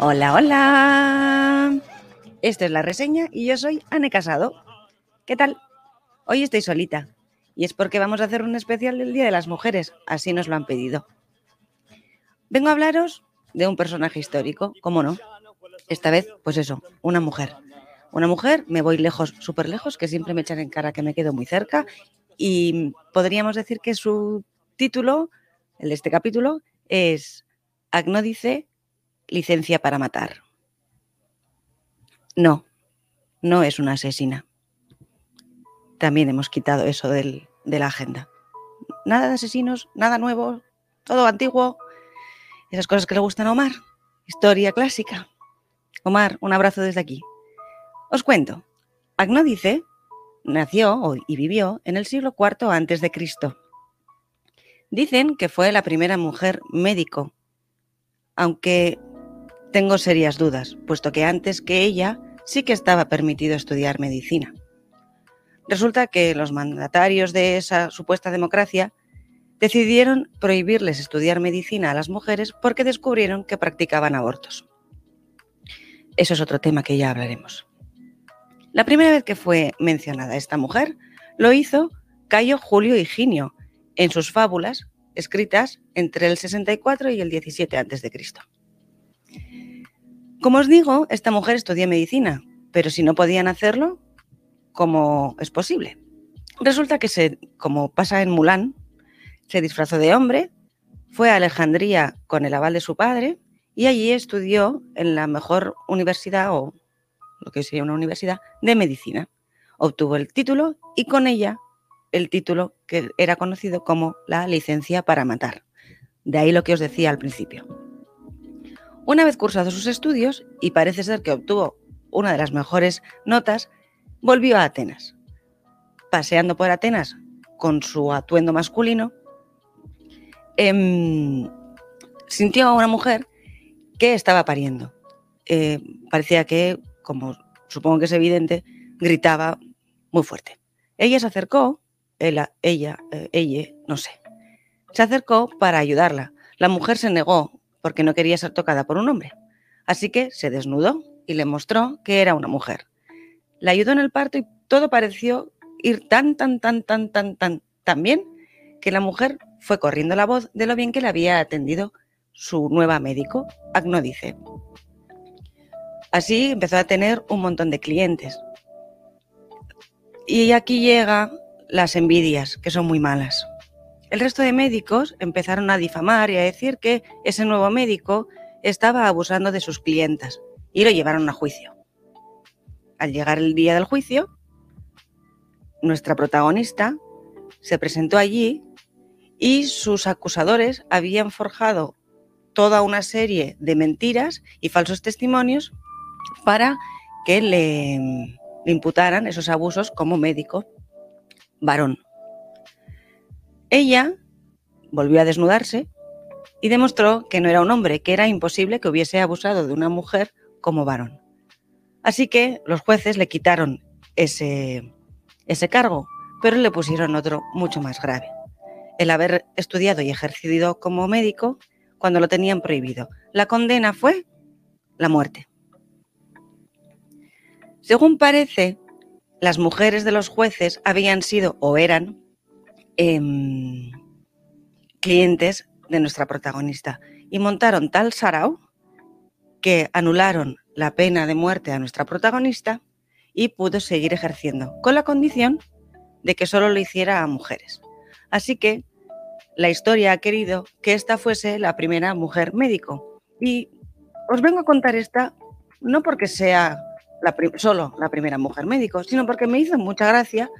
Hola, hola. Esta es la reseña y yo soy Anne Casado. ¿Qué tal? Hoy estoy solita y es porque vamos a hacer un especial del Día de las Mujeres, así nos lo han pedido. Vengo a hablaros de un personaje histórico, ¿cómo no? Esta vez, pues eso, una mujer. Una mujer, me voy lejos, súper lejos, que siempre me echan en cara que me quedo muy cerca y podríamos decir que su título, el de este capítulo, es Agnódice, licencia para matar. No, no es una asesina. También hemos quitado eso del, de la agenda. Nada de asesinos, nada nuevo, todo antiguo. Esas cosas que le gustan a Omar. Historia clásica. Omar, un abrazo desde aquí. Os cuento. Agnódice nació y vivió en el siglo IV antes de Cristo. Dicen que fue la primera mujer médico, aunque tengo serias dudas, puesto que antes que ella sí que estaba permitido estudiar medicina. Resulta que los mandatarios de esa supuesta democracia decidieron prohibirles estudiar medicina a las mujeres porque descubrieron que practicaban abortos. Eso es otro tema que ya hablaremos. La primera vez que fue mencionada esta mujer lo hizo Cayo Julio Higinio en sus fábulas escritas entre el 64 y el 17 a.C. Como os digo, esta mujer estudió medicina, pero si no podían hacerlo, ¿cómo es posible? Resulta que, se, como pasa en Mulán, se disfrazó de hombre, fue a Alejandría con el aval de su padre y allí estudió en la mejor universidad o lo que sería una universidad, de medicina. Obtuvo el título y con ella el título que era conocido como la licencia para matar. De ahí lo que os decía al principio. Una vez cursados sus estudios, y parece ser que obtuvo una de las mejores notas, volvió a Atenas. Paseando por Atenas con su atuendo masculino, em, sintió a una mujer que estaba pariendo. Eh, parecía que como supongo que es evidente, gritaba muy fuerte. Ella se acercó, ella, ella, eh, ella, no sé, se acercó para ayudarla. La mujer se negó porque no quería ser tocada por un hombre. Así que se desnudó y le mostró que era una mujer. La ayudó en el parto y todo pareció ir tan, tan, tan, tan, tan, tan, tan bien que la mujer fue corriendo la voz de lo bien que le había atendido su nueva médico, Agnodice. Así empezó a tener un montón de clientes. Y aquí llega las envidias, que son muy malas. El resto de médicos empezaron a difamar y a decir que ese nuevo médico estaba abusando de sus clientas y lo llevaron a juicio. Al llegar el día del juicio, nuestra protagonista se presentó allí y sus acusadores habían forjado toda una serie de mentiras y falsos testimonios para que le, imputaran esos abusos como médico varón. Ella volvió a desnudarse y demostró que no era un hombre, que era imposible que hubiese abusado de una mujer como varón. Así que los jueces le quitaron ese, ese cargo, pero le pusieron otro mucho más grave, el haber estudiado y ejercido como médico cuando lo tenían prohibido. La condena fue la muerte. Según parece, las mujeres de los jueces habían sido o eran em, clientes de nuestra protagonista y montaron tal sarao que anularon la pena de muerte a nuestra protagonista y pudo seguir ejerciendo, con la condición de que solo lo hiciera a mujeres. Así que la historia ha querido que esta fuese la primera mujer médico. Y os vengo a contar esta no porque sea solo la primera mujer médico, sino porque me hizo mucha gracia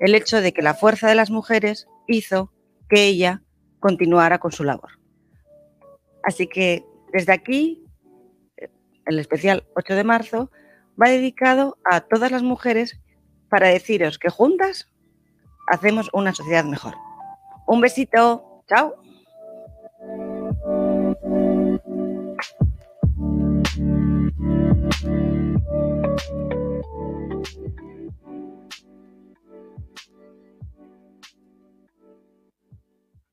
el hecho de que la fuerza de las mujeres hizo que ella continuara con su labor. Así que desde aquí, el especial 8 de marzo va dedicado a todas las mujeres para deciros que juntas hacemos una sociedad mejor. Un besito, chao.